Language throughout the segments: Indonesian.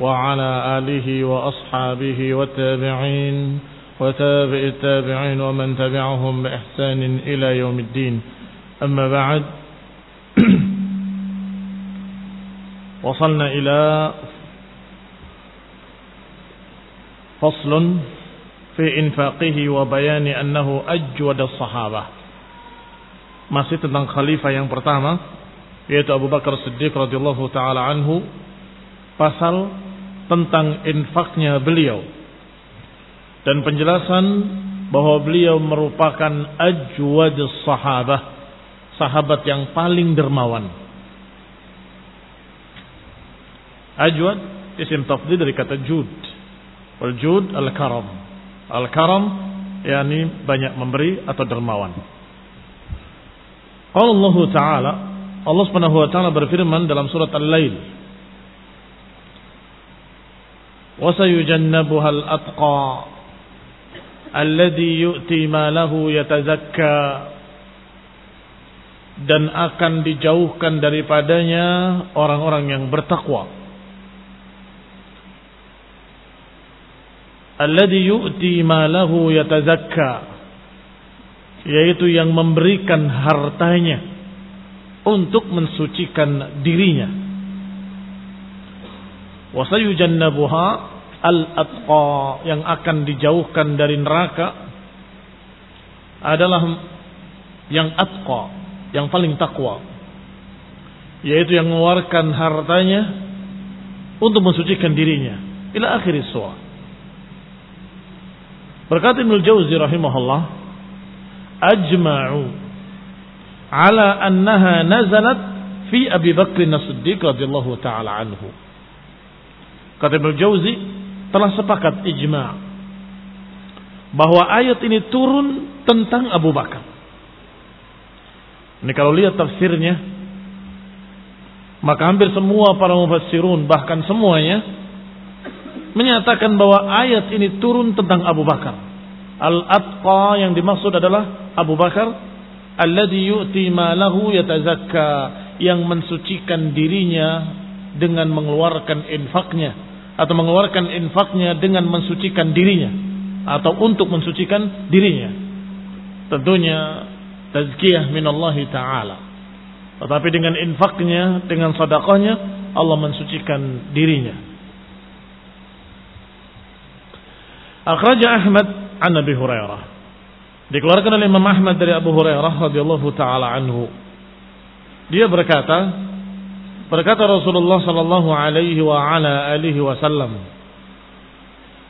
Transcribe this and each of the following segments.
وعلى آله وأصحابه والتابعين وتابع التابعين ومن تبعهم بإحسان إلى يوم الدين. أما بعد وصلنا إلى فصل في إنفاقه وبيان أنه أجود الصحابة. Masih tentang khalifah yang pertama yaitu Abu Bakar Siddiq radhiyallahu taala anhu. Pasal tentang infaknya beliau. Dan penjelasan bahwa beliau merupakan ajwad sahabah sahabat yang paling dermawan. Ajwad isim tafdhil dari kata jud. Wal jud al karam al karam yakni banyak memberi atau dermawan. Allah Ta'ala Allah Subhanahu wa taala berfirman dalam surat Al-Lail وسيجنبها الأتقى الذي يؤتي ماله يتزكى dan akan dijauhkan daripadanya orang-orang yang bertakwa. Alladhi yu'ti malahu yatazakka yaitu yang memberikan hartanya untuk mensucikan dirinya. Wasayujannabuha al-atqa yang akan dijauhkan dari neraka adalah yang atqa, yang paling takwa. Yaitu yang mengeluarkan hartanya untuk mensucikan dirinya. Ila akhir surah. Berkata Ibnu Jauzi rahimahullah, ajma'u ala annaha nazalat fi Abi Bakr As-Siddiq radhiyallahu taala anhu. Kata Ibnu Jauzi telah sepakat ijma' bahwa ayat ini turun tentang Abu Bakar. Ini kalau lihat tafsirnya maka hampir semua para mufassirun bahkan semuanya menyatakan bahwa ayat ini turun tentang Abu Bakar. Al-atqa yang dimaksud adalah Abu Bakar alladhi yu'ti malahu yatazakka yang mensucikan dirinya dengan mengeluarkan infaknya atau mengeluarkan infaknya dengan mensucikan dirinya atau untuk mensucikan dirinya. Tentunya tazkiyah minallahi taala. Tetapi dengan infaknya, dengan sedekahnya Allah mensucikan dirinya. Akhraja Ahmad an Nabi Hurairah. Dikeluarkan oleh Imam Ahmad dari Abu Hurairah radhiyallahu taala anhu. Dia berkata, berkata Rasulullah sallallahu alaihi wa ala alihi wasallam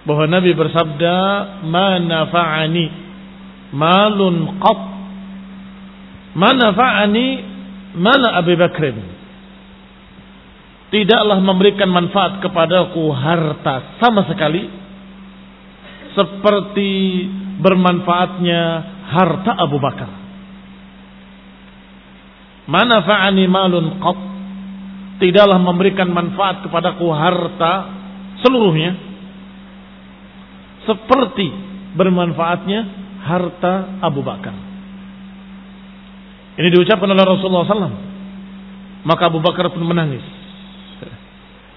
bahwa Nabi bersabda, "Ma nafa'ani malun qat ma nafa'ani mala Abu Bakrin." Tidaklah memberikan manfaat kepadaku harta sama sekali seperti bermanfaatnya harta Abu Bakar. Mana fa'ani malun qat tidaklah memberikan manfaat kepadaku harta seluruhnya seperti bermanfaatnya harta Abu Bakar. Ini diucapkan oleh Rasulullah SAW. Maka Abu Bakar pun menangis.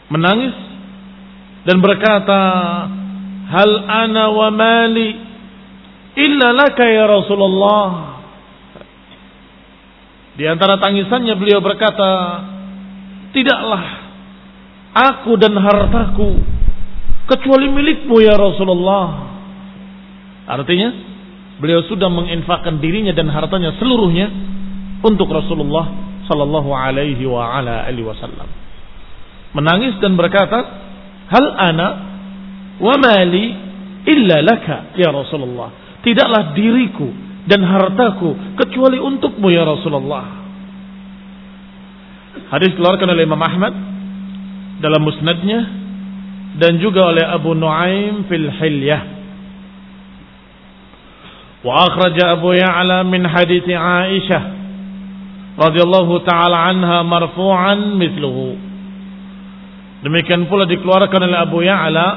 Menangis dan berkata, Hal ana wa mali illa laka ya Rasulullah. Di antara tangisannya beliau berkata, tidaklah aku dan hartaku kecuali milikmu ya Rasulullah. Artinya, beliau sudah menginfakkan dirinya dan hartanya seluruhnya untuk Rasulullah sallallahu alaihi wa ala alihi wasallam. Menangis dan berkata, "Hal ana wa mali illa laka ya Rasulullah. Tidaklah diriku dan hartaku kecuali untukmu ya Rasulullah. Hadis keluarkan oleh Imam Ahmad dalam musnadnya dan juga oleh Abu Nuaim fil Hilyah. Wa akhraja Abu Ya'la min hadits Aisyah radhiyallahu taala anha marfu'an mithluhu. Demikian pula dikeluarkan oleh Abu Ya'la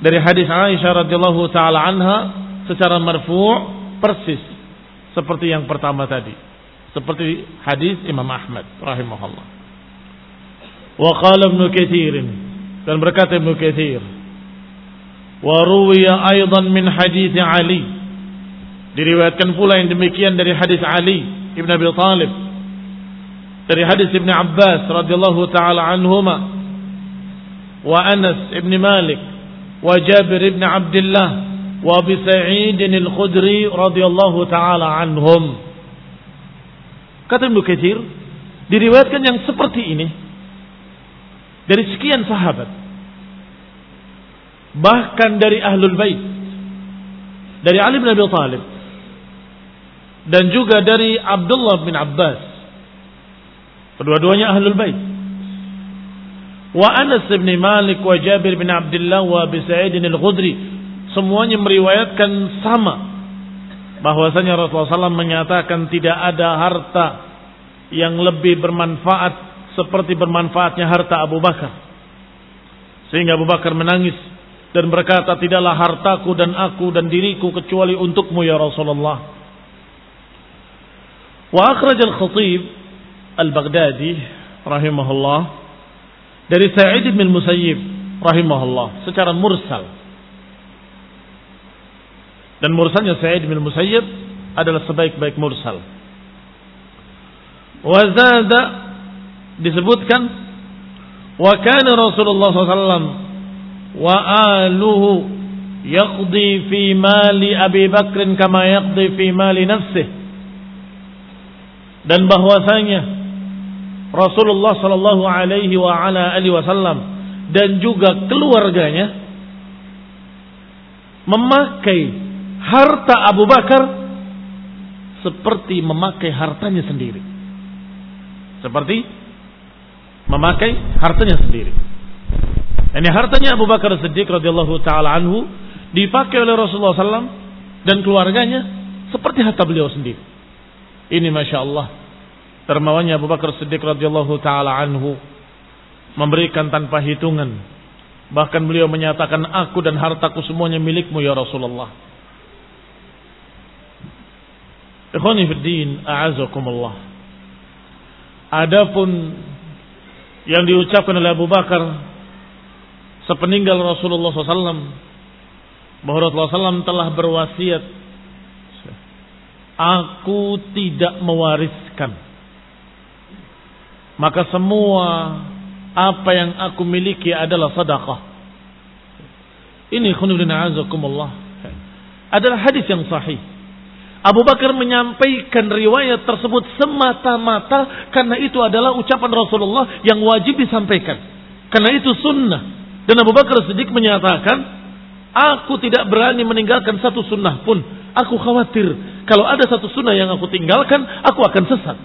dari hadis Aisyah radhiyallahu taala anha secara marfu' persis seperti yang pertama tadi. Seperti hadis Imam Ahmad rahimahullah. Wa qala Ibnu Katsir dan berkata Ibnu Katsir wa ruwiya aidan min hadis Ali diriwayatkan pula yang demikian dari hadis Ali Ibn Abi Talib dari hadis Ibn Abbas radhiyallahu taala anhuma wa Anas Ibn Malik wa Jabir Ibn Abdullah wa Abi Sa'id Al-Khudri radhiyallahu taala anhum kata Ibnu Katsir diriwayatkan yang seperti ini dari sekian sahabat. Bahkan dari ahlul bait dari Ali bin Abi Thalib dan juga dari Abdullah bin Abbas. Kedua-duanya ahlul bait. Wa Anas bin Malik wa Jabir bin Abdullah wa Abi Sa'id al-Khudri semuanya meriwayatkan sama bahwasanya Rasulullah SAW menyatakan tidak ada harta yang lebih bermanfaat seperti bermanfaatnya harta Abu Bakar. Sehingga Abu Bakar menangis dan berkata, tidaklah hartaku dan aku dan diriku kecuali untukmu ya Rasulullah. Wa akhraj al-Khatib al-Baghdadi rahimahullah dari Sa'id bin Musayyib rahimahullah secara mursal. Dan mursalnya Sa'id bin Musayyib adalah sebaik-baik mursal. Wa zada disebutkan wa kana Rasulullah SAW wa aluhu yaqdi fi mali Abi Bakr kama yaqdi fi mali nafsih dan bahwasanya Rasulullah sallallahu alaihi wa ala alihi wasallam dan juga keluarganya memakai harta Abu Bakar seperti memakai hartanya sendiri. Seperti memakai hartanya sendiri. Ini hartanya Abu Bakar Siddiq radhiyallahu taala anhu dipakai oleh Rasulullah SAW dan keluarganya seperti harta beliau sendiri. Ini masya Allah termawanya Abu Bakar Siddiq radhiyallahu taala anhu memberikan tanpa hitungan. Bahkan beliau menyatakan aku dan hartaku semuanya milikmu ya Rasulullah. Ikhwani fiddin, a'azakumullah. Adapun yang diucapkan oleh Abu Bakar sepeninggal Rasulullah SAW bahwa Rasulullah SAW telah berwasiat aku tidak mewariskan. Maka semua apa yang aku miliki adalah sedekah. Ini khunudin azakumullah adalah hadis yang sahih Abu Bakar menyampaikan riwayat tersebut semata-mata karena itu adalah ucapan Rasulullah yang wajib disampaikan. Karena itu sunnah. Dan Abu Bakar sedikit menyatakan, aku tidak berani meninggalkan satu sunnah pun. Aku khawatir kalau ada satu sunnah yang aku tinggalkan, aku akan sesat.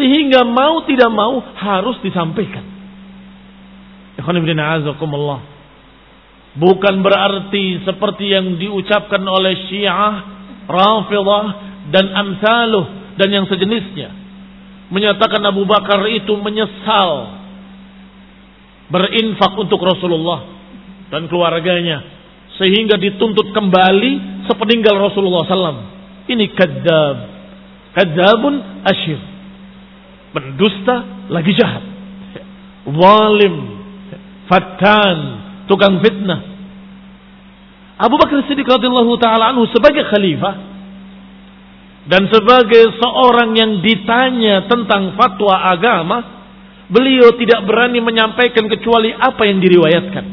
Sehingga mau tidak mau harus disampaikan. Bukan berarti seperti yang diucapkan oleh Syiah Rafidah dan amsaluh dan yang sejenisnya. Menyatakan Abu Bakar itu menyesal. Berinfak untuk Rasulullah dan keluarganya. Sehingga dituntut kembali sepeninggal Rasulullah SAW. Ini kadzab, kadzabun asyir, pendusta lagi jahat, walim, fatan, tukang fitnah, Abu Bakar Siddiq radhiyallahu taala anhu sebagai khalifah dan sebagai seorang yang ditanya tentang fatwa agama, beliau tidak berani menyampaikan kecuali apa yang diriwayatkan.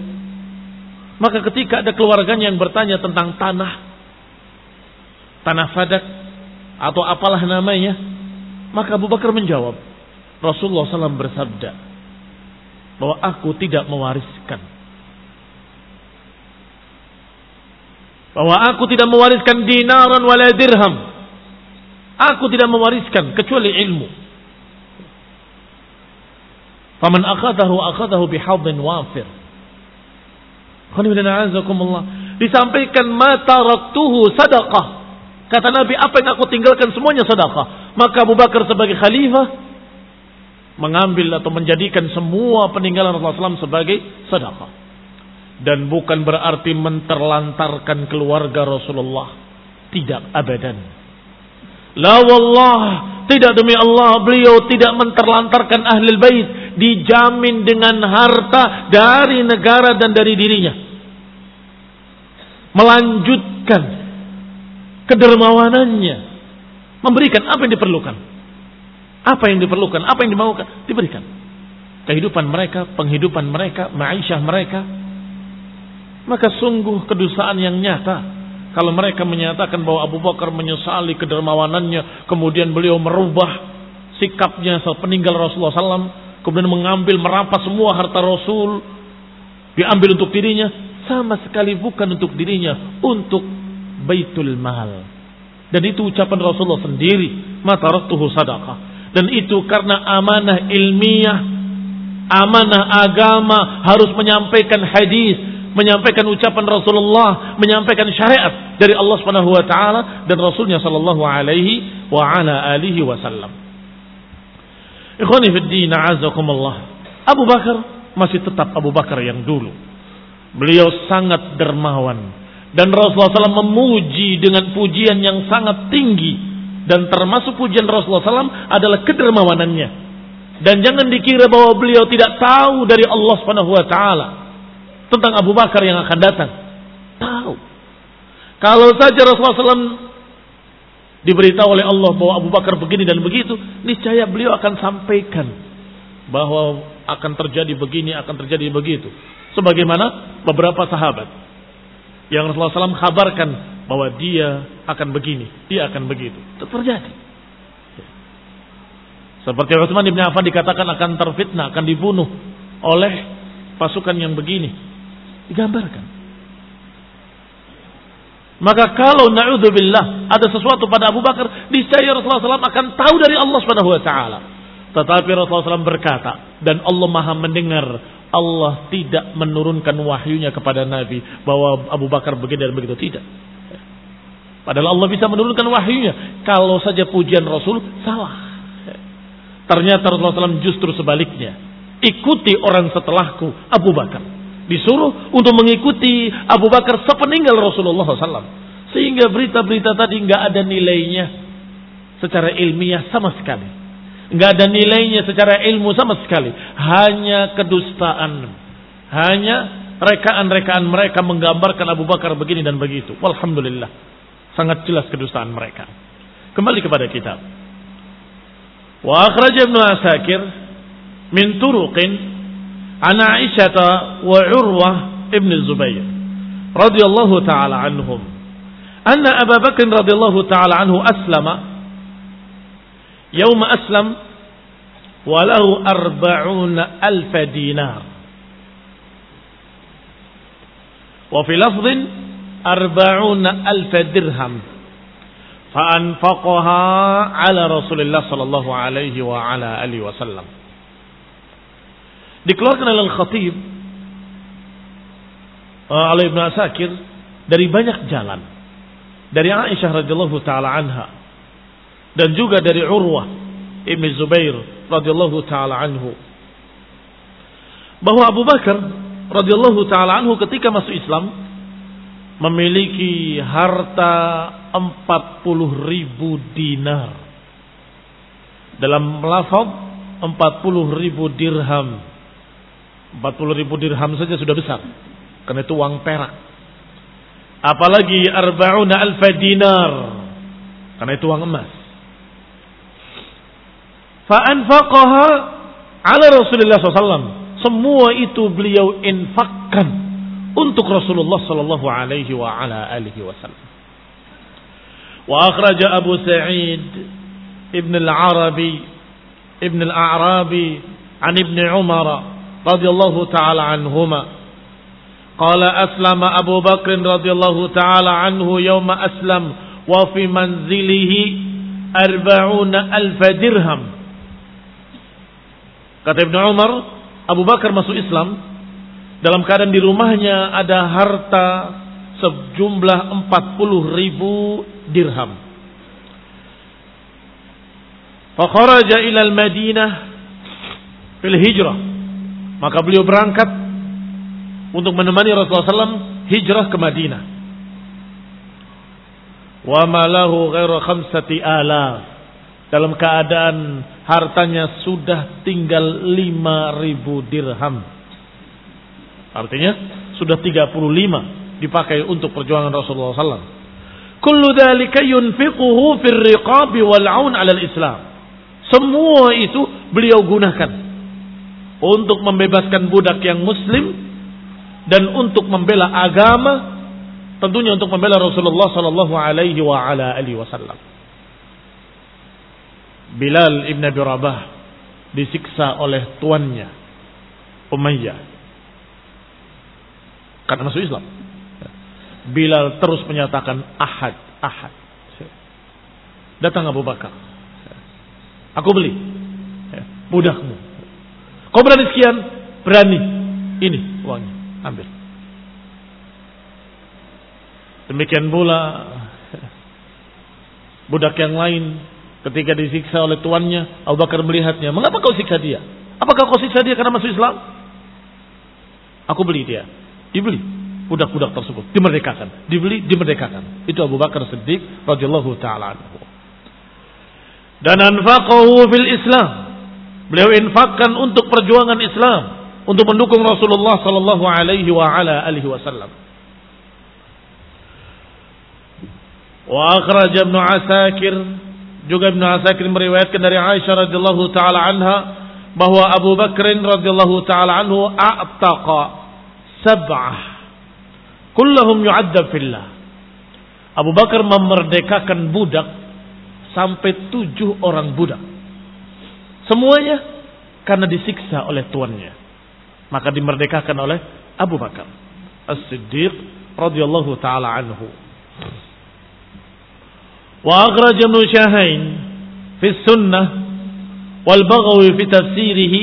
Maka ketika ada keluarganya yang bertanya tentang tanah, tanah fadak atau apalah namanya, maka Abu Bakar menjawab, Rasulullah SAW bersabda bahwa aku tidak mewariskan bahwa aku tidak mewariskan dinaran wala dirham. Aku tidak mewariskan kecuali ilmu. Faman akhadahu akhadahu bihadhin wafir. Disampaikan mata raktuhu sadaqah. Kata Nabi, apa yang aku tinggalkan semuanya sadaqah. Maka Abu Bakar sebagai khalifah mengambil atau menjadikan semua peninggalan Rasulullah SAW sebagai sadaqah. Dan bukan berarti menterlantarkan keluarga Rasulullah. Tidak abadan. La wallah, tidak demi Allah beliau tidak menterlantarkan ahli bait dijamin dengan harta dari negara dan dari dirinya. Melanjutkan kedermawanannya, memberikan apa yang diperlukan. Apa yang diperlukan, apa yang dimaukan, diberikan. Kehidupan mereka, penghidupan mereka, ma'isyah mereka. Maka sungguh kedustaan yang nyata kalau mereka menyatakan bahwa Abu Bakar menyesali kedermawanannya, kemudian beliau merubah sikapnya peninggal Rasulullah SAW, kemudian mengambil merampas semua harta Rasul, diambil untuk dirinya, sama sekali bukan untuk dirinya, untuk baitul mal. Dan itu ucapan Rasulullah sendiri, mata raktuhu sadaqah. Dan itu karena amanah ilmiah, amanah agama harus menyampaikan hadis, menyampaikan ucapan Rasulullah, menyampaikan syariat dari Allah Subhanahu wa taala dan Rasulnya sallallahu alaihi wa ala alihi wasallam. Ikhwani fi din, azakumullah. Abu Bakar masih tetap Abu Bakar yang dulu. Beliau sangat dermawan dan Rasulullah SAW memuji dengan pujian yang sangat tinggi dan termasuk pujian Rasulullah SAW adalah kedermawanannya. Dan jangan dikira bahwa beliau tidak tahu dari Allah Subhanahu wa taala tentang Abu Bakar yang akan datang. Tahu. Kalau saja Rasulullah SAW diberitahu oleh Allah bahwa Abu Bakar begini dan begitu, niscaya beliau akan sampaikan bahwa akan terjadi begini, akan terjadi begitu. Sebagaimana beberapa sahabat yang Rasulullah SAW kabarkan bahwa dia akan begini, dia akan begitu. Itu terjadi. Seperti Utsman bin Affan dikatakan akan terfitnah, akan dibunuh oleh pasukan yang begini, Digambarkan. Maka kalau na'udzubillah ada sesuatu pada Abu Bakar, niscaya Rasulullah SAW akan tahu dari Allah Subhanahu wa taala. Tetapi Rasulullah SAW berkata, dan Allah Maha mendengar, Allah tidak menurunkan wahyunya kepada Nabi bahwa Abu Bakar begini dan begitu tidak. Padahal Allah bisa menurunkan wahyunya kalau saja pujian Rasul salah. Ternyata Rasulullah SAW justru sebaliknya. Ikuti orang setelahku, Abu Bakar disuruh untuk mengikuti Abu Bakar sepeninggal Rasulullah SAW. Sehingga berita-berita tadi nggak ada nilainya secara ilmiah sama sekali. Nggak ada nilainya secara ilmu sama sekali. Hanya kedustaan. Hanya rekaan-rekaan mereka menggambarkan Abu Bakar begini dan begitu. Walhamdulillah. Sangat jelas kedustaan mereka. Kembali kepada kitab. Wa akhraja Ibnu Asakir min turuqin عن عائشة وعروة ابن الزبير رضي الله تعالى عنهم أن أبا بكر رضي الله تعالى عنه أسلم. يوم أسلم وله أربعون ألف دينار. وفي لفظ أربعون ألف درهم فأنفقها على رسول الله صلى الله عليه وعلى آله وسلم. Dikeluarkan oleh Al-Khatib uh, oleh Ibnu Asakir dari banyak jalan. Dari Aisyah radhiyallahu taala anha dan juga dari Urwah Ibn Zubair radhiyallahu taala anhu. Bahwa Abu Bakar radhiyallahu taala anhu ketika masuk Islam memiliki harta 40 ribu dinar. Dalam lafaz 40 ribu dirham 40 ribu dirham saja sudah besar. Karena itu uang perak. Apalagi arba'una alfa dinar. Karena itu uang emas. Fa'anfaqaha ala Rasulullah SAW. Semua itu beliau infakkan untuk Rasulullah sallallahu alaihi wa ala alihi wasallam. Wa akhraja Abu Sa'id Ibn al-Arabi Ibn al-A'rabi an Ibn Umar رضي الله تعالى عنهما قال أسلم أبو بكر رضي الله تعالى عنه يوم أسلم وفي منزله أربعون ألف درهم kata Ibn Umar Abu Bakar masuk Islam dalam keadaan di rumahnya ada harta sejumlah 40 ribu dirham. Fakharaja ila al-Madinah fil hijrah. maka beliau berangkat untuk menemani Rasulullah SAW hijrah ke Madinah. Wa malahu ghairu khamsati alaf. Dalam keadaan hartanya sudah tinggal 5000 dirham. Artinya sudah 35 dipakai untuk perjuangan Rasulullah SAW. Kullu dhalika yunfiquhu fir riqabi wal aun 'ala al-Islam. Semua itu beliau gunakan untuk membebaskan budak yang muslim dan untuk membela agama tentunya untuk membela Rasulullah sallallahu alaihi wa ala alihi wasallam. Bilal ibn Abi Rabah disiksa oleh tuannya Umayyah karena masuk Islam. Bilal terus menyatakan ahad, ahad. Datang Abu Bakar. Aku beli. Budakmu. Kau berani sekian? Berani. Ini uangnya. Ambil. Demikian pula budak yang lain ketika disiksa oleh tuannya, Abu Bakar melihatnya. Mengapa kau siksa dia? Apakah kau siksa dia karena masuk Islam? Aku beli dia. Dibeli budak-budak tersebut, dimerdekakan, dibeli, dimerdekakan. Itu Abu Bakar Siddiq radhiyallahu taala anhu. Dan anfaqahu fil Islam. Beliau infakkan untuk perjuangan Islam, untuk mendukung Rasulullah sallallahu alaihi wa ala alihi wasallam. Wa akhraj Ibnu Asakir juga Ibnu Asakir meriwayatkan dari Aisyah radhiyallahu taala anha bahwa Abu Bakr radhiyallahu taala anhu a'taqa sab'ah kullahum yu'adzab fillah Abu Bakar memerdekakan budak sampai tujuh orang budak semuanya karena disiksa oleh tuannya. Maka dimerdekakan oleh Abu Bakar As-Siddiq radhiyallahu taala anhu. Wa akhraj Ibn Shahain fi sunnah wal Baghawi fi tafsirihi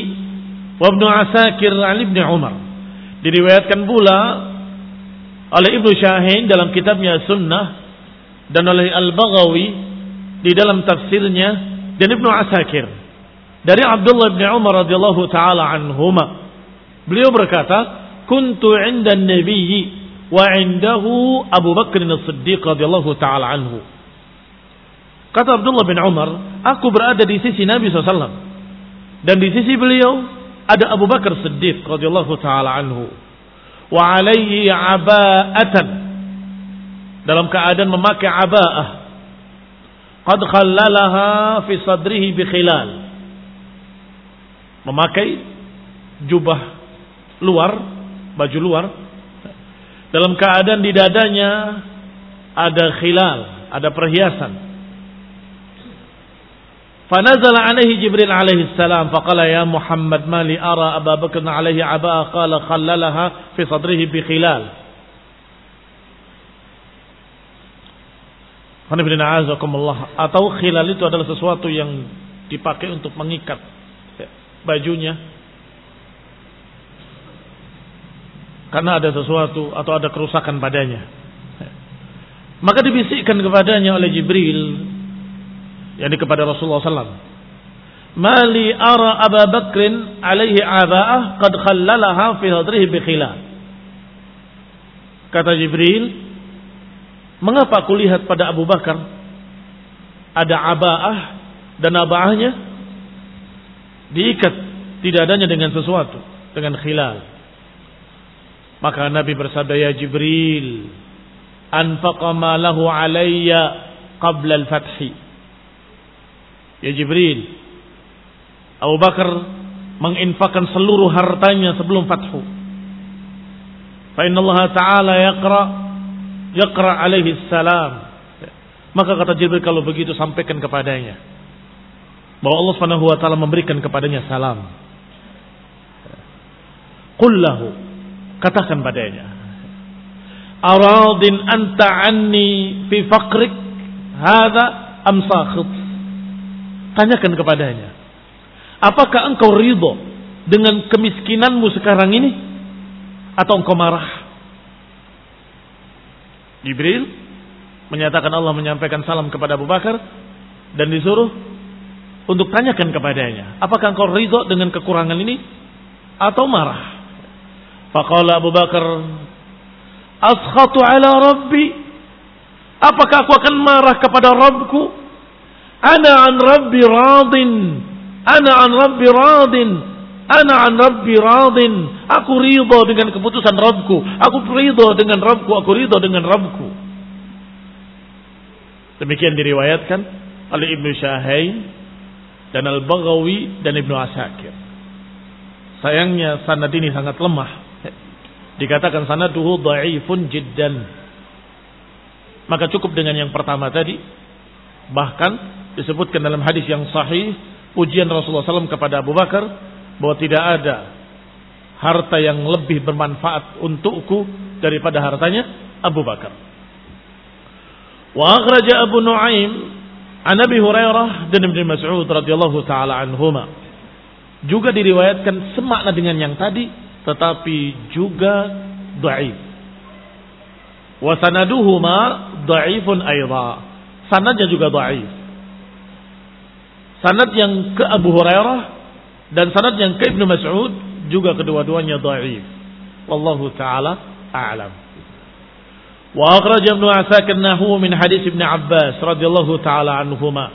wa Ibn Asakir an Ibn Umar. Diriwayatkan pula oleh Ibnu Syahin dalam kitabnya Sunnah dan oleh Al-Baghawi di dalam tafsirnya dan Ibnu Asakir dari Abdullah bin Umar radhiyallahu taala anhuma. Beliau berkata, "Kuntu 'inda an-nabiy wa 'indahu Abu Bakr as-Siddiq radhiyallahu taala anhu." Kata Abdullah bin Umar, aku berada di sisi Nabi SAW. Dan di sisi beliau ada Abu Bakar Siddiq radhiyallahu taala anhu wa alaihi aba'atan dalam keadaan memakai aba'ah qad khallalaha fi sadrihi bi khilal memakai jubah luar, baju luar, dalam keadaan di dadanya ada khilal, ada perhiasan. Fanazala alaihi Jibril alaihi salam faqala ya Muhammad ma li ara Abu Bakr alaihi aba qala khallalaha fi sadrihi bi khilal. Atau khilal itu adalah sesuatu yang dipakai untuk mengikat bajunya karena ada sesuatu atau ada kerusakan padanya maka dibisikkan kepadanya oleh Jibril yakni kepada Rasulullah SAW. Mali ara Abu Bakrin alaihi aba'ah qad khallalaha fi hadrihi bi. Kata Jibril, mengapa aku lihat pada Abu Bakar ada aba'ah dan aba'ahnya diikat tidak adanya dengan sesuatu, dengan khilal. Maka Nabi bersabda ya Jibril, anfaqa ma lahu alayya qabla al-fathi Ya Jibril, Abu Bakar menginfakkan seluruh hartanya sebelum fathu. Fa inna Allah Ta'ala yaqra yaqra alaihi salam. Maka kata Jibril kalau begitu sampaikan kepadanya bahwa Allah Subhanahu wa taala memberikan kepadanya salam. Qullahu katakan padanya Aradin anta anni fi faqrik hadha am sakhit Tanyakan kepadanya. Apakah engkau ridho dengan kemiskinanmu sekarang ini? atau engkau marah? Jibril menyatakan Allah menyampaikan salam kepada Abu Bakar dan disuruh untuk tanyakan kepadanya, apakah engkau ridho dengan kekurangan ini atau marah? Faqala Abu Bakar, askhatu ala rabbi. Apakah aku akan marah kepada Rabbku? Ana an rabbi radin. Ana an rabbi radin. Ana an rabbi radin. Aku ridho dengan keputusan Rabbku. Aku ridho dengan Rabbku. Aku ridho dengan Rabbku. Demikian diriwayatkan oleh Ibnu Syahain dan Al-Baghawi dan Ibnu Asakir. Sayangnya sanad ini sangat lemah. Dikatakan sanaduhu dhaifun jiddan. Maka cukup dengan yang pertama tadi. Bahkan disebutkan dalam hadis yang sahih ujian Rasulullah SAW kepada Abu Bakar bahwa tidak ada harta yang lebih bermanfaat untukku daripada hartanya Abu Bakar. Wa akhraja Abu Nuaim an Abi Hurairah dan Ibnu Mas'ud radhiyallahu taala anhuma. Juga diriwayatkan semakna dengan yang tadi tetapi juga dhaif. Wa sanaduhuma dhaifun aidha. Sanadnya juga dhaif. Sanad yang ke Abu Hurairah dan sanad yang ke Ibnu Mas'ud juga kedua-duanya dhaif. Wallahu taala a'lam. Wa ابن Ibnu Asakir nahu min hadis Ibnu Abbas radhiyallahu taala عنهما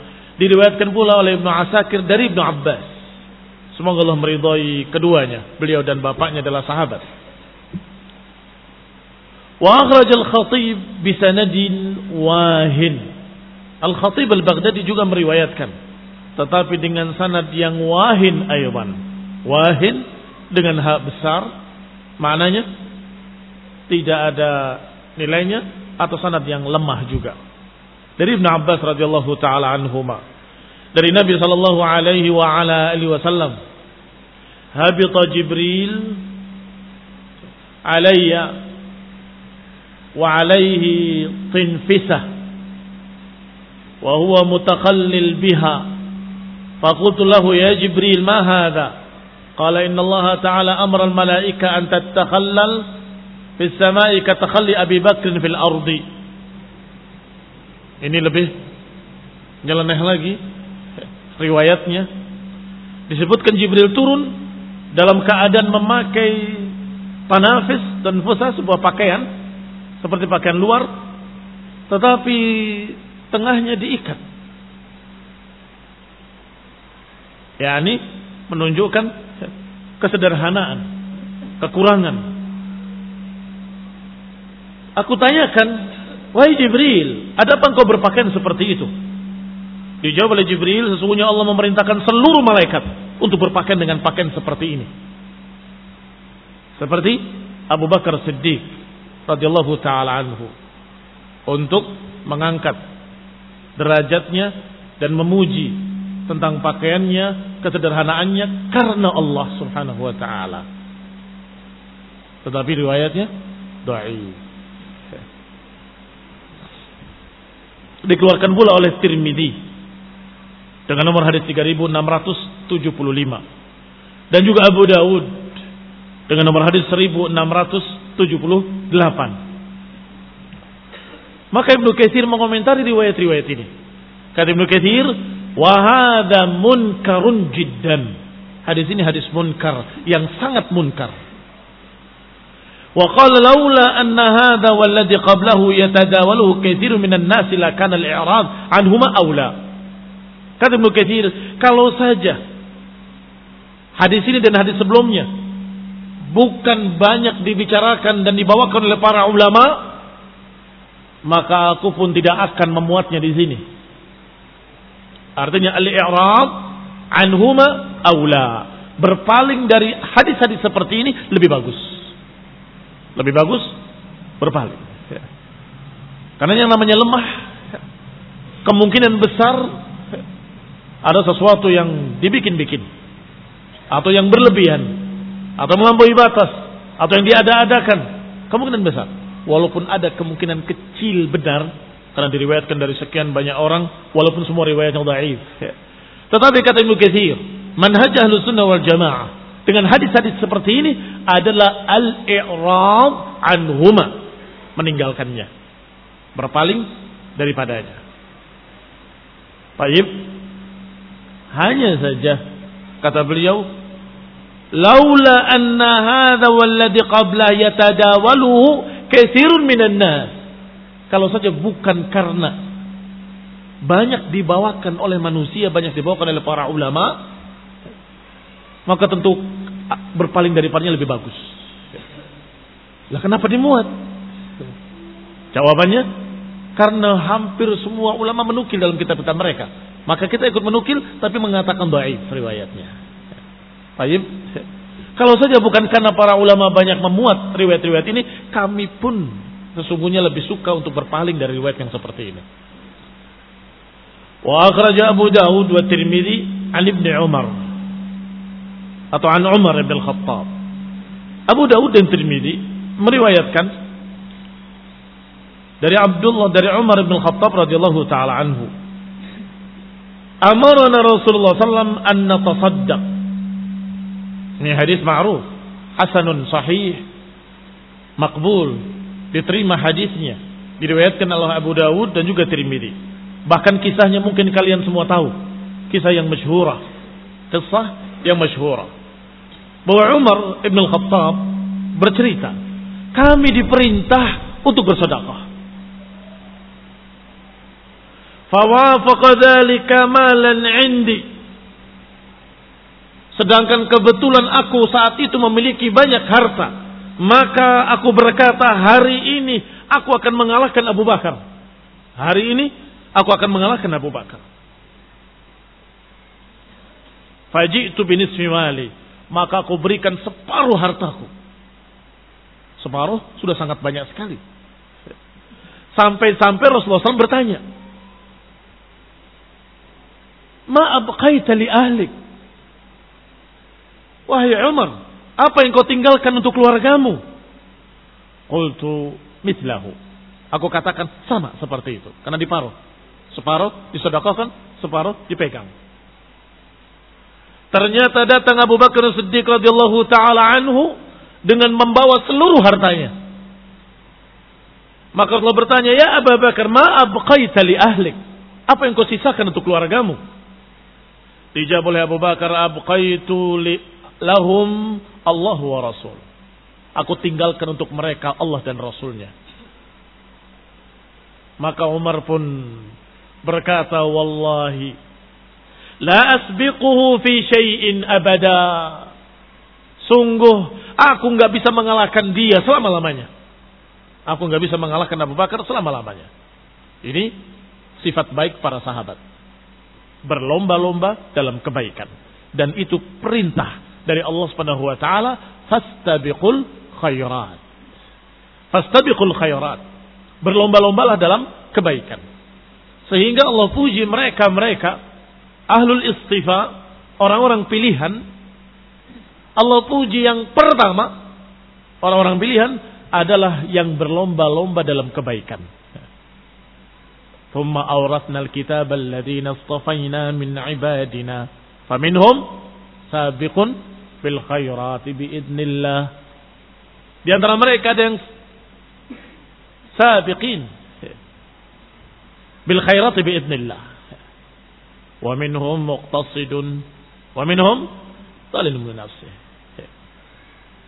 Diriwayatkan pula oleh Ibnu Asakir dari Ibnu Abbas. Semoga Allah meridhai keduanya. Beliau dan bapaknya adalah sahabat. Wa akhraj Al-Khatib bi sanadin wahin. Al-Khatib Al-Baghdadi juga meriwayatkan tetapi dengan sanad yang wahin ayuban. Wahin dengan hak besar maknanya tidak ada nilainya atau sanad yang lemah juga. Dari Ibnu Abbas radhiyallahu taala anhuma. Dari Nabi sallallahu alaihi wa ala alihi wasallam. Habita Jibril alayya wa alayhi tinfisah wa huwa mutaqallil biha faqultu lahu ya Jibril ma hadha qala inna Allah ta'ala amra al malaika an fis samai katakhalli Abi Bakr fil ardi. Ini lebih nyeleneh lagi riwayatnya. Disebutkan Jibril turun dalam keadaan memakai panafis dan fusa sebuah pakaian seperti pakaian luar tetapi tengahnya diikat. Ya ini menunjukkan kesederhanaan, kekurangan Aku tanyakan, wahai Jibril, ada apa engkau berpakaian seperti itu? Dijawab oleh Jibril, sesungguhnya Allah memerintahkan seluruh malaikat untuk berpakaian dengan pakaian seperti ini. Seperti Abu Bakar Siddiq radhiyallahu taala anhu untuk mengangkat derajatnya dan memuji tentang pakaiannya, kesederhanaannya karena Allah Subhanahu wa taala. Tetapi riwayatnya dhaif. Dikeluarkan pula oleh Tirmidzi. Dengan nomor hadis 3675 dan juga Abu Daud dengan nomor hadis 1678 maka Ibnu Katsir mengomentari riwayat-riwayat ini. Kata Ibnu Katsir wa hadza munkarun jiddan. Hadis ini hadis munkar yang sangat munkar وقال لولا أن هذا والذي قبله يتداوله كثير من الناس لكان الإعراض عنهما أولى anhuma aula. Kata Ibnu Katsir, kalau saja hadis ini dan hadis sebelumnya bukan banyak dibicarakan dan dibawakan oleh para ulama, maka aku pun tidak akan memuatnya di sini. Artinya al-i'rad anhuma aula. Berpaling dari hadis-hadis seperti ini lebih bagus lebih bagus berpaling. Ya. Karena yang namanya lemah, kemungkinan besar ada sesuatu yang dibikin-bikin. Atau yang berlebihan. Atau melampaui batas. Atau yang diada-adakan. Kemungkinan besar. Walaupun ada kemungkinan kecil benar. Karena diriwayatkan dari sekian banyak orang. Walaupun semua riwayatnya dhaif. Ya. Tetapi kata Ibnu Katsir, manhaj ahlu sunnah wal jamaah dengan hadis-hadis seperti ini adalah al-i'rad anhuma, meninggalkannya, berpaling daripadanya. Baik. Hanya saja kata beliau, "Laula anna hadha walladhi qabla yatadawaluhu katsirun minan nas." Kalau saja bukan karena banyak dibawakan oleh manusia, banyak dibawakan oleh para ulama, maka tentu berpaling daripadanya lebih bagus. Lah kenapa dimuat? Jawabannya karena hampir semua ulama menukil dalam kitab-kitab mereka. Maka kita ikut menukil tapi mengatakan dhaif riwayatnya. Baik. Kalau saja bukan karena para ulama banyak memuat riwayat-riwayat ini, kami pun sesungguhnya lebih suka untuk berpaling dari riwayat yang seperti ini. Wa akhraja Abu Dawud wa Tirmidzi an Ibnu Umar atau an Umar bin Khattab. Abu Dawud dan Tirmidzi meriwayatkan dari Abdullah dari Umar bin Khattab radhiyallahu taala anhu. Amarna Rasulullah sallam an natasaddaq. Ini hadis ma'ruf, hasanun sahih, makbul, diterima hadisnya, diriwayatkan oleh Abu Dawud dan juga Tirmidzi. Bahkan kisahnya mungkin kalian semua tahu, kisah yang masyhurah, kisah yang masyhurah bahwa Umar Ibn Khattab bercerita, kami diperintah untuk bersedekah. Fawafaqa dzalika malan 'indi. Sedangkan kebetulan aku saat itu memiliki banyak harta, maka aku berkata hari ini aku akan mengalahkan Abu Bakar. Hari ini aku akan mengalahkan Abu Bakar. Faji'tu binismi mali maka aku berikan separuh hartaku. Separuh sudah sangat banyak sekali. Sampai-sampai Rasulullah SAW bertanya, Ma abqaita li ahlik? Wahai Umar, apa yang kau tinggalkan untuk keluargamu? Qultu mislahu. Aku katakan sama seperti itu. Karena diparuh. Separuh disedekahkan, separuh dipegang. Ternyata datang Abu Bakar Siddiq radhiyallahu taala anhu dengan membawa seluruh hartanya. Maka Allah bertanya, "Ya Abu Bakar, ma abqaita li ahlik?" Apa yang kau sisakan untuk keluargamu? Dijawab oleh Abu Bakar, "Abqaitu li lahum Allah wa Rasul." Aku tinggalkan untuk mereka Allah dan Rasulnya. Maka Umar pun berkata, "Wallahi La asbiquhu fi syai'in abada. Sungguh aku nggak bisa mengalahkan dia selama-lamanya. Aku nggak bisa mengalahkan Abu Bakar selama-lamanya. Ini sifat baik para sahabat. Berlomba-lomba dalam kebaikan. Dan itu perintah dari Allah Subhanahu wa taala, fastabiqul khairat. Fastabiqul khairat. Berlomba-lombalah dalam kebaikan. Sehingga Allah puji mereka-mereka ahlul istifa, orang-orang pilihan, Allah puji yang pertama, orang-orang pilihan adalah yang berlomba-lomba dalam kebaikan. ثم أورثنا الكتاب الذين اصطفينا من عبادنا فمنهم سابق بالخيرات بإذن الله di antara mereka ada yang sabiqin bil khairati bi idnillah wa minhum muqtasidun wa minhum.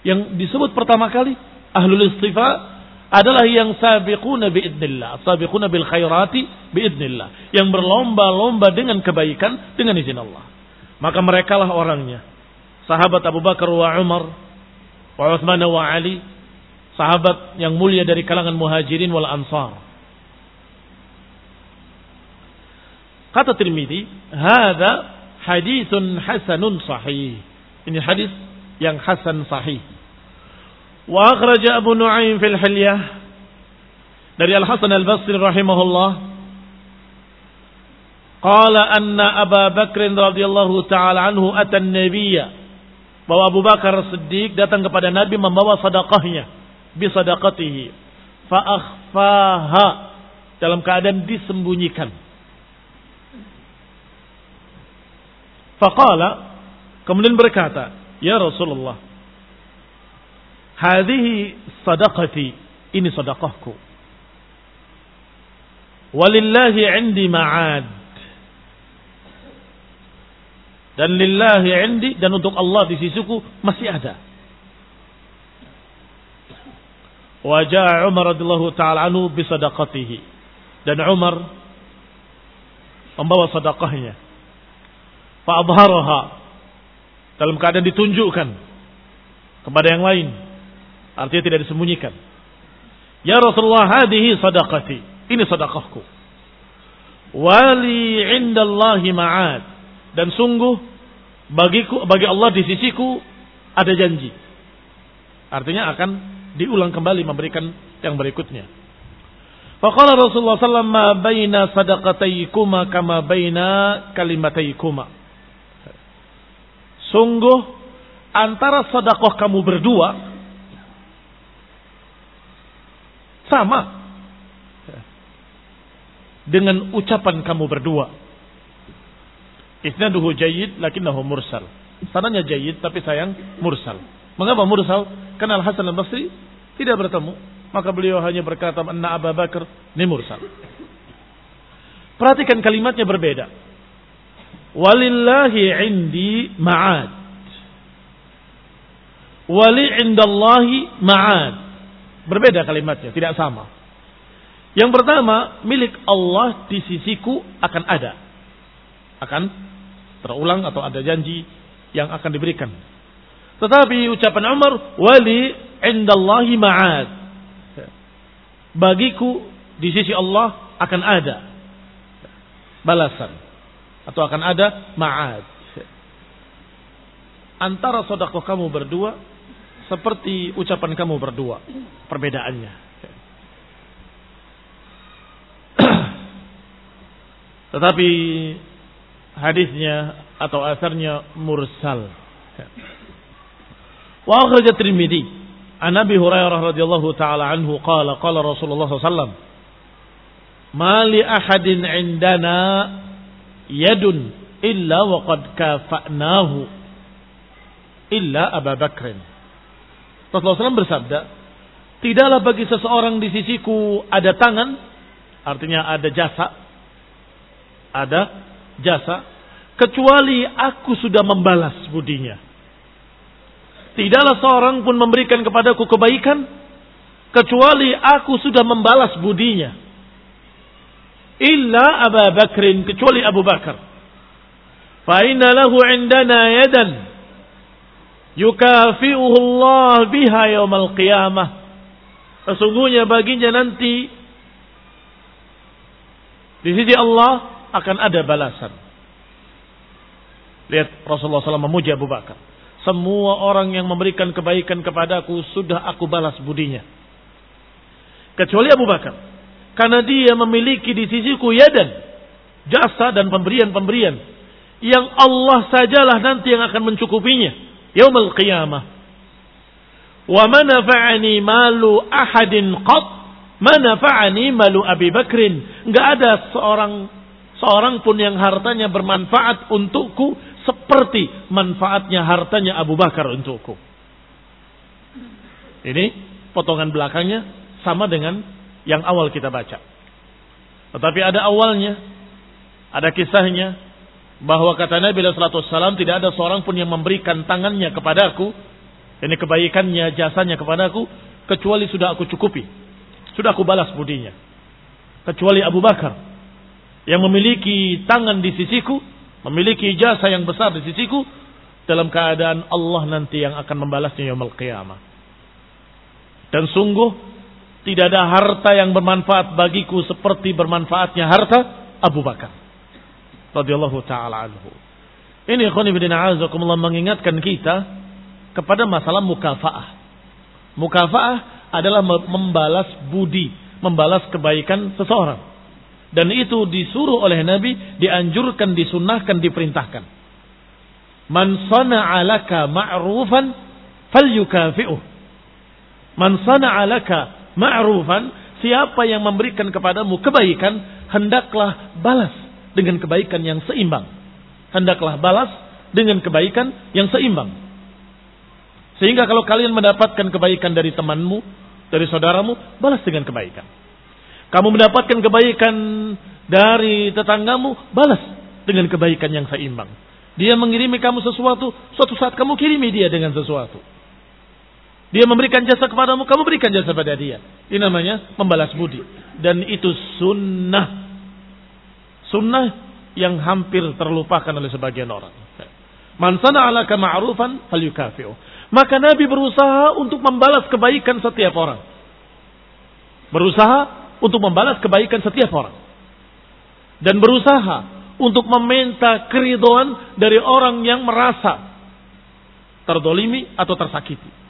Yang disebut pertama kali ahlul istifa adalah yang sabiquna biidnillah, sabiquna bil khairati biidnillah, yang berlomba-lomba dengan kebaikan dengan izin Allah. Maka merekalah orangnya. Sahabat Abu Bakar wa Umar wa Uthman wa Ali, sahabat yang mulia dari kalangan muhajirin wal ansar. Kata Tirmidzi, "Hadza haditsun hasanun sahih." Ini hadis yang hasan sahih. Wa akhraja Abu Nu'aim fil Hilyah. Dari Al Hasan Al Basri rahimahullah. Qala anna Abu Bakr radhiyallahu taala anhu ata an-nabiyya. Bahwa Abu Bakar Siddiq datang kepada Nabi membawa sedekahnya. Bi sadaqatihi. Fa akhfaha. Dalam keadaan disembunyikan Faqala kemudian berkata, Ya Rasulullah, hadhihi sadaqati, ini sedekahku. Walillahi indi ma'ad. Dan lillahi indi dan untuk Allah di sisiku masih ada. Wajah Umar radhiyallahu taala anhu bisadaqatihi. Dan Umar membawa sedekahnya. Fa'adharaha dalam keadaan ditunjukkan kepada yang lain. Artinya tidak disembunyikan. Ya Rasulullah, hadihi sadaqati. Ini sedekahku. Wali indallahi ma'ad. Dan sungguh bagiku bagi Allah di sisiku ada janji. Artinya akan diulang kembali memberikan yang berikutnya. Faqala Rasulullah sallallahu ma baina sadaqataykuma kama baina kalimataykuma. Sungguh antara sedekah kamu berdua sama dengan ucapan kamu berdua. Isnaduhu jayyid lakinnahu mursal. Sananya jayyid tapi sayang mursal. Mengapa mursal? Karena Al-Hasan Al-Basri tidak bertemu. Maka beliau hanya berkata, Anna Abu Bakar, ini mursal. Perhatikan kalimatnya berbeda. Walillahi indi ma'ad. Wali indallahi ma'ad. Berbeda kalimatnya, tidak sama. Yang pertama, milik Allah di sisiku akan ada. Akan terulang atau ada janji yang akan diberikan tetapi ucapan Umar, wali indallahi ma'ad. Bagiku di sisi Allah akan ada balasan atau akan ada ma'ad. Antara sodakoh kamu berdua seperti ucapan kamu berdua. Perbedaannya. Tetapi hadisnya atau asarnya mursal. Wa akhraj Tirmidzi an Abi Hurairah radhiyallahu taala anhu qala qala Rasulullah sallallahu Ma li ahadin indana yadun illa wa qad kafa'nahu illa Abu Bakr. Rasulullah SAW bersabda, tidaklah bagi seseorang di sisiku ada tangan, artinya ada jasa, ada jasa, kecuali aku sudah membalas budinya. Tidaklah seorang pun memberikan kepadaku kebaikan kecuali aku sudah membalas budinya. Illa Abu Bakrin kecuali Abu Bakar. Fa inna lahu indana yadan yukafi'uhu Allah biha yaumal qiyamah. Sesungguhnya baginya nanti di sisi Allah akan ada balasan. Lihat Rasulullah SAW memuji Abu Bakar. Semua orang yang memberikan kebaikan kepadaku sudah aku balas budinya. Kecuali Abu Bakar. Karena dia memiliki di sisiku yadan. Jasa dan pemberian-pemberian. Yang Allah sajalah nanti yang akan mencukupinya. Yaumul qiyamah. Wa manafa'ani malu ahadin qat. Manafa'ani malu Abi Bakrin. Enggak ada seorang seorang pun yang hartanya bermanfaat untukku seperti manfaatnya hartanya Abu Bakar untukku. Ini potongan belakangnya sama dengan yang awal kita baca. Tetapi ada awalnya, ada kisahnya bahwa kata Nabi SAW tidak ada seorang pun yang memberikan tangannya kepadaku, ini kebaikannya, jasanya kepadaku, kecuali sudah aku cukupi, sudah aku balas budinya. Kecuali Abu Bakar yang memiliki tangan di sisiku memiliki jasa yang besar di sisiku dalam keadaan Allah nanti yang akan membalasnya yaumul qiyamah. Dan sungguh tidak ada harta yang bermanfaat bagiku seperti bermanfaatnya harta Abu Bakar radhiyallahu taala anhu. Ini ikhwan ibn a'azakumullah mengingatkan kita kepada masalah mukafaah. Mukafaah adalah membalas budi, membalas kebaikan seseorang. Dan itu disuruh oleh Nabi, dianjurkan, disunahkan, diperintahkan. Man sana'a laka ma'rufan falyukafi'uh. Man sana'a laka ma'rufan, siapa yang memberikan kepadamu kebaikan, hendaklah balas dengan kebaikan yang seimbang. Hendaklah balas dengan kebaikan yang seimbang. Sehingga kalau kalian mendapatkan kebaikan dari temanmu, dari saudaramu, balas dengan kebaikan. Kamu mendapatkan kebaikan dari tetanggamu, balas dengan kebaikan yang seimbang. Dia mengirimi kamu sesuatu, suatu saat kamu kirimi dia dengan sesuatu. Dia memberikan jasa kepadamu, kamu berikan jasa pada dia. Ini namanya membalas budi. Dan itu sunnah. Sunnah yang hampir terlupakan oleh sebagian orang. Man sana ala ma'rufan falyukafi'u. Maka Nabi berusaha untuk membalas kebaikan setiap orang. Berusaha untuk membalas kebaikan setiap orang. Dan berusaha untuk meminta keridoan dari orang yang merasa terdolimi atau tersakiti.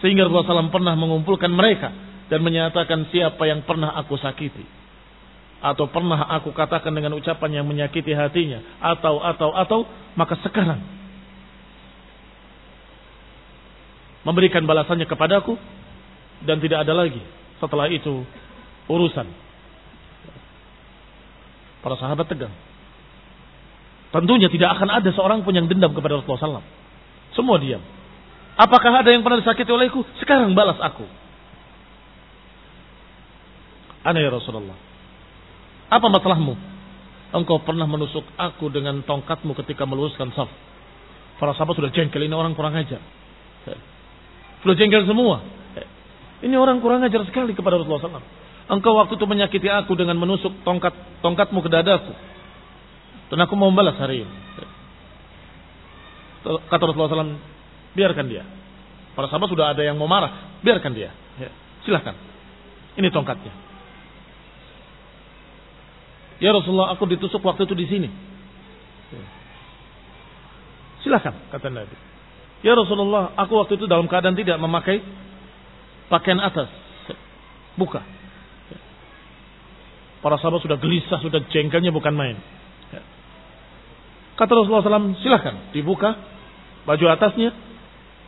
Sehingga Rasulullah SAW pernah mengumpulkan mereka dan menyatakan siapa yang pernah aku sakiti. Atau pernah aku katakan dengan ucapan yang menyakiti hatinya. Atau, atau, atau, maka sekarang. Memberikan balasannya kepadaku. Dan tidak ada lagi setelah itu urusan. Para sahabat tegang. Tentunya tidak akan ada seorang pun yang dendam kepada Rasulullah SAW. Semua diam. Apakah ada yang pernah disakiti olehku? Sekarang balas aku. Aneh ya Rasulullah. Apa masalahmu? Engkau pernah menusuk aku dengan tongkatmu ketika meluruskan saf. Para sahabat sudah jengkel, ini orang kurang ajar. Sudah jengkel semua. Ini orang kurang ajar sekali kepada Rasulullah SAW. Engkau waktu itu menyakiti aku dengan menusuk tongkat tongkatmu ke dadaku. Dan aku mau membalas hari ini. Kata Rasulullah SAW, biarkan dia. Para sahabat sudah ada yang mau marah, biarkan dia. Ya, silahkan. Ini tongkatnya. Ya Rasulullah, aku ditusuk waktu itu di sini. Ya. Silahkan, kata Nabi. Ya Rasulullah, aku waktu itu dalam keadaan tidak memakai pakaian atas. Buka. Ya. Para sahabat sudah gelisah, sudah jengkelnya bukan main. Kata Rasulullah SAW, silahkan dibuka baju atasnya.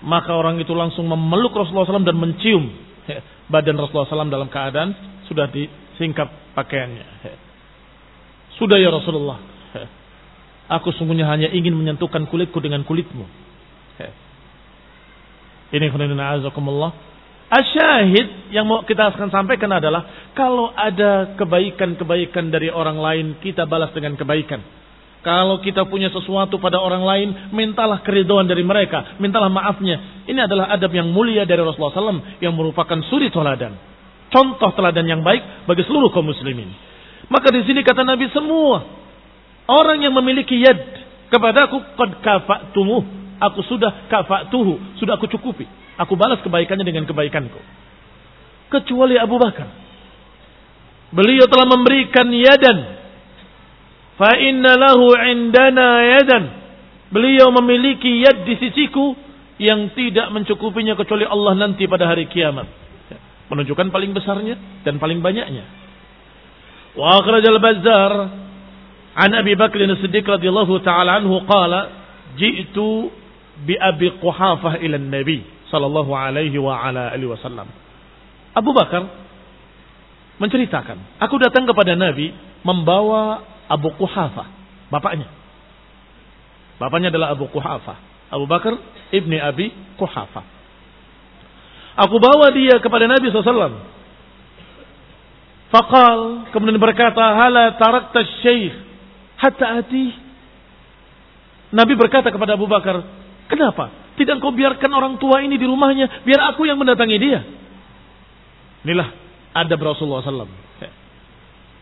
Maka orang itu langsung memeluk Rasulullah SAW dan mencium badan Rasulullah SAW dalam keadaan sudah disingkap pakaiannya. Sudah ya Rasulullah. Aku sungguhnya hanya ingin menyentuhkan kulitku dengan kulitmu. Ini khunina azakumullah. Asyahid yang mau kita akan sampaikan adalah kalau ada kebaikan-kebaikan dari orang lain kita balas dengan kebaikan. Kalau kita punya sesuatu pada orang lain, mintalah keriduan dari mereka, mintalah maafnya. Ini adalah adab yang mulia dari Rasulullah SAW yang merupakan suri teladan. Contoh teladan yang baik bagi seluruh kaum muslimin. Maka di sini kata Nabi semua orang yang memiliki yad kepadaku qad kafa'tumu. Aku sudah kafa'tuhu, sudah aku cukupi. Aku balas kebaikannya dengan kebaikanku. Kecuali Abu Bakar. Beliau telah memberikan yadan Fa inna lahu indana yadan. Beliau memiliki yad di sisiku yang tidak mencukupinya kecuali Allah nanti pada hari kiamat. Menunjukkan paling besarnya dan paling banyaknya. Wa akhraj al-Bazzar an Abi Bakr as-Siddiq radhiyallahu ta'ala anhu qala ji'tu bi Abi Quhafah ila Nabi sallallahu alaihi wa ala alihi wasallam. Abu Bakar menceritakan, aku datang kepada Nabi membawa Abu Kuhafa, bapaknya. Bapaknya adalah Abu Kuhafa. Abu Bakar ibni Abi Kuhafa. Aku bawa dia kepada Nabi SAW. Fakal kemudian berkata, Hala tarakta syekh hatta ati. Nabi berkata kepada Abu Bakar, Kenapa? Tidak kau biarkan orang tua ini di rumahnya, biar aku yang mendatangi dia. Inilah ada Rasulullah SAW.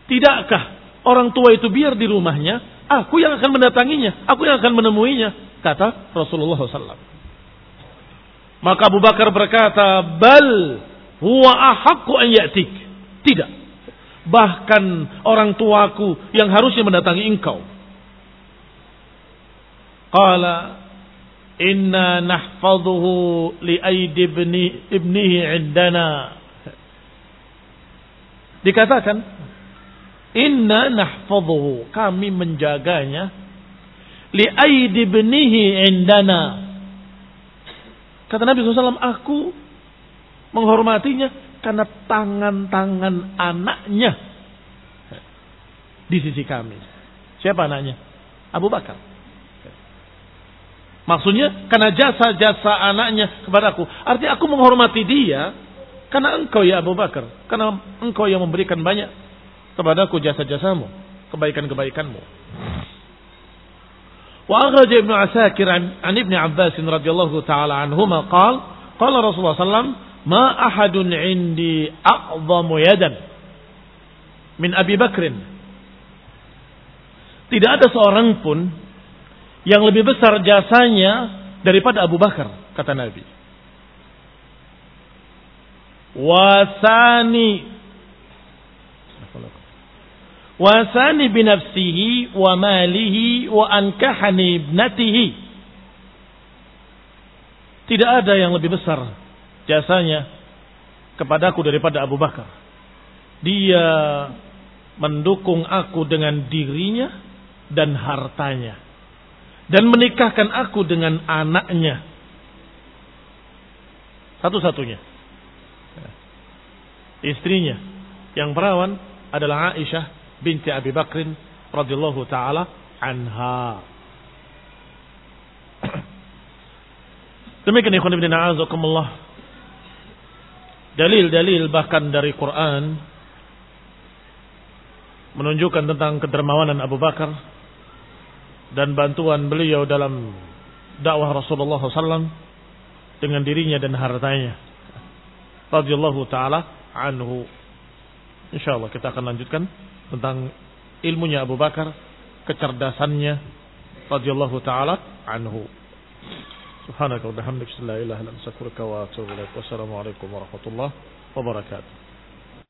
Tidakkah Orang tua itu biar di rumahnya, aku yang akan mendatanginya, aku yang akan menemuinya, kata Rasulullah SAW. Maka Abu Bakar berkata, bal huwa ahakku an yatik. Tidak. Bahkan orang tuaku yang harusnya mendatangi engkau. Qala inna nahfaduhu li aidi ibni, ibnihi indana. Dikatakan Inna nahfadhuhu. Kami menjaganya. Li aidi benihi indana. Kata Nabi SAW, aku menghormatinya karena tangan-tangan anaknya di sisi kami. Siapa anaknya? Abu Bakar. Maksudnya karena jasa-jasa anaknya kepadaku. Artinya aku menghormati dia karena engkau ya Abu Bakar. Karena engkau yang memberikan banyak kepadaku jasa-jasamu. Kebaikan-kebaikanmu. Wa akhraja Ibnu Asakir an, Ibnu Abbas radhiyallahu taala anhuma qala qala Rasulullah sallam ma ahadun indi a'zamu yadan min Abi Bakrin. Tidak ada seorang pun yang lebih besar jasanya daripada Abu Bakar, kata Nabi. Wasani wasani binafsihi wa malihi wa ankahani ibnatihi. Tidak ada yang lebih besar jasanya kepadaku daripada Abu Bakar. Dia mendukung aku dengan dirinya dan hartanya. Dan menikahkan aku dengan anaknya. Satu-satunya. Istrinya yang perawan adalah Aisyah binti Abi Bakrin radhiyallahu taala anha. Demikian ikhwan ibn a'azakumullah. Dalil-dalil bahkan dari Quran menunjukkan tentang kedermawanan Abu Bakar dan bantuan beliau dalam dakwah Rasulullah SAW dengan dirinya dan hartanya. Radhiyallahu taala anhu. Insyaallah kita akan lanjutkan tentang ilmunya Abu Bakar, kecerdasannya radhiyallahu taala anhu. Subhanaka wa bihamdika la ilaha illa anta astaghfiruka wa atubu ilaik. Wassalamualaikum warahmatullahi wabarakatuh.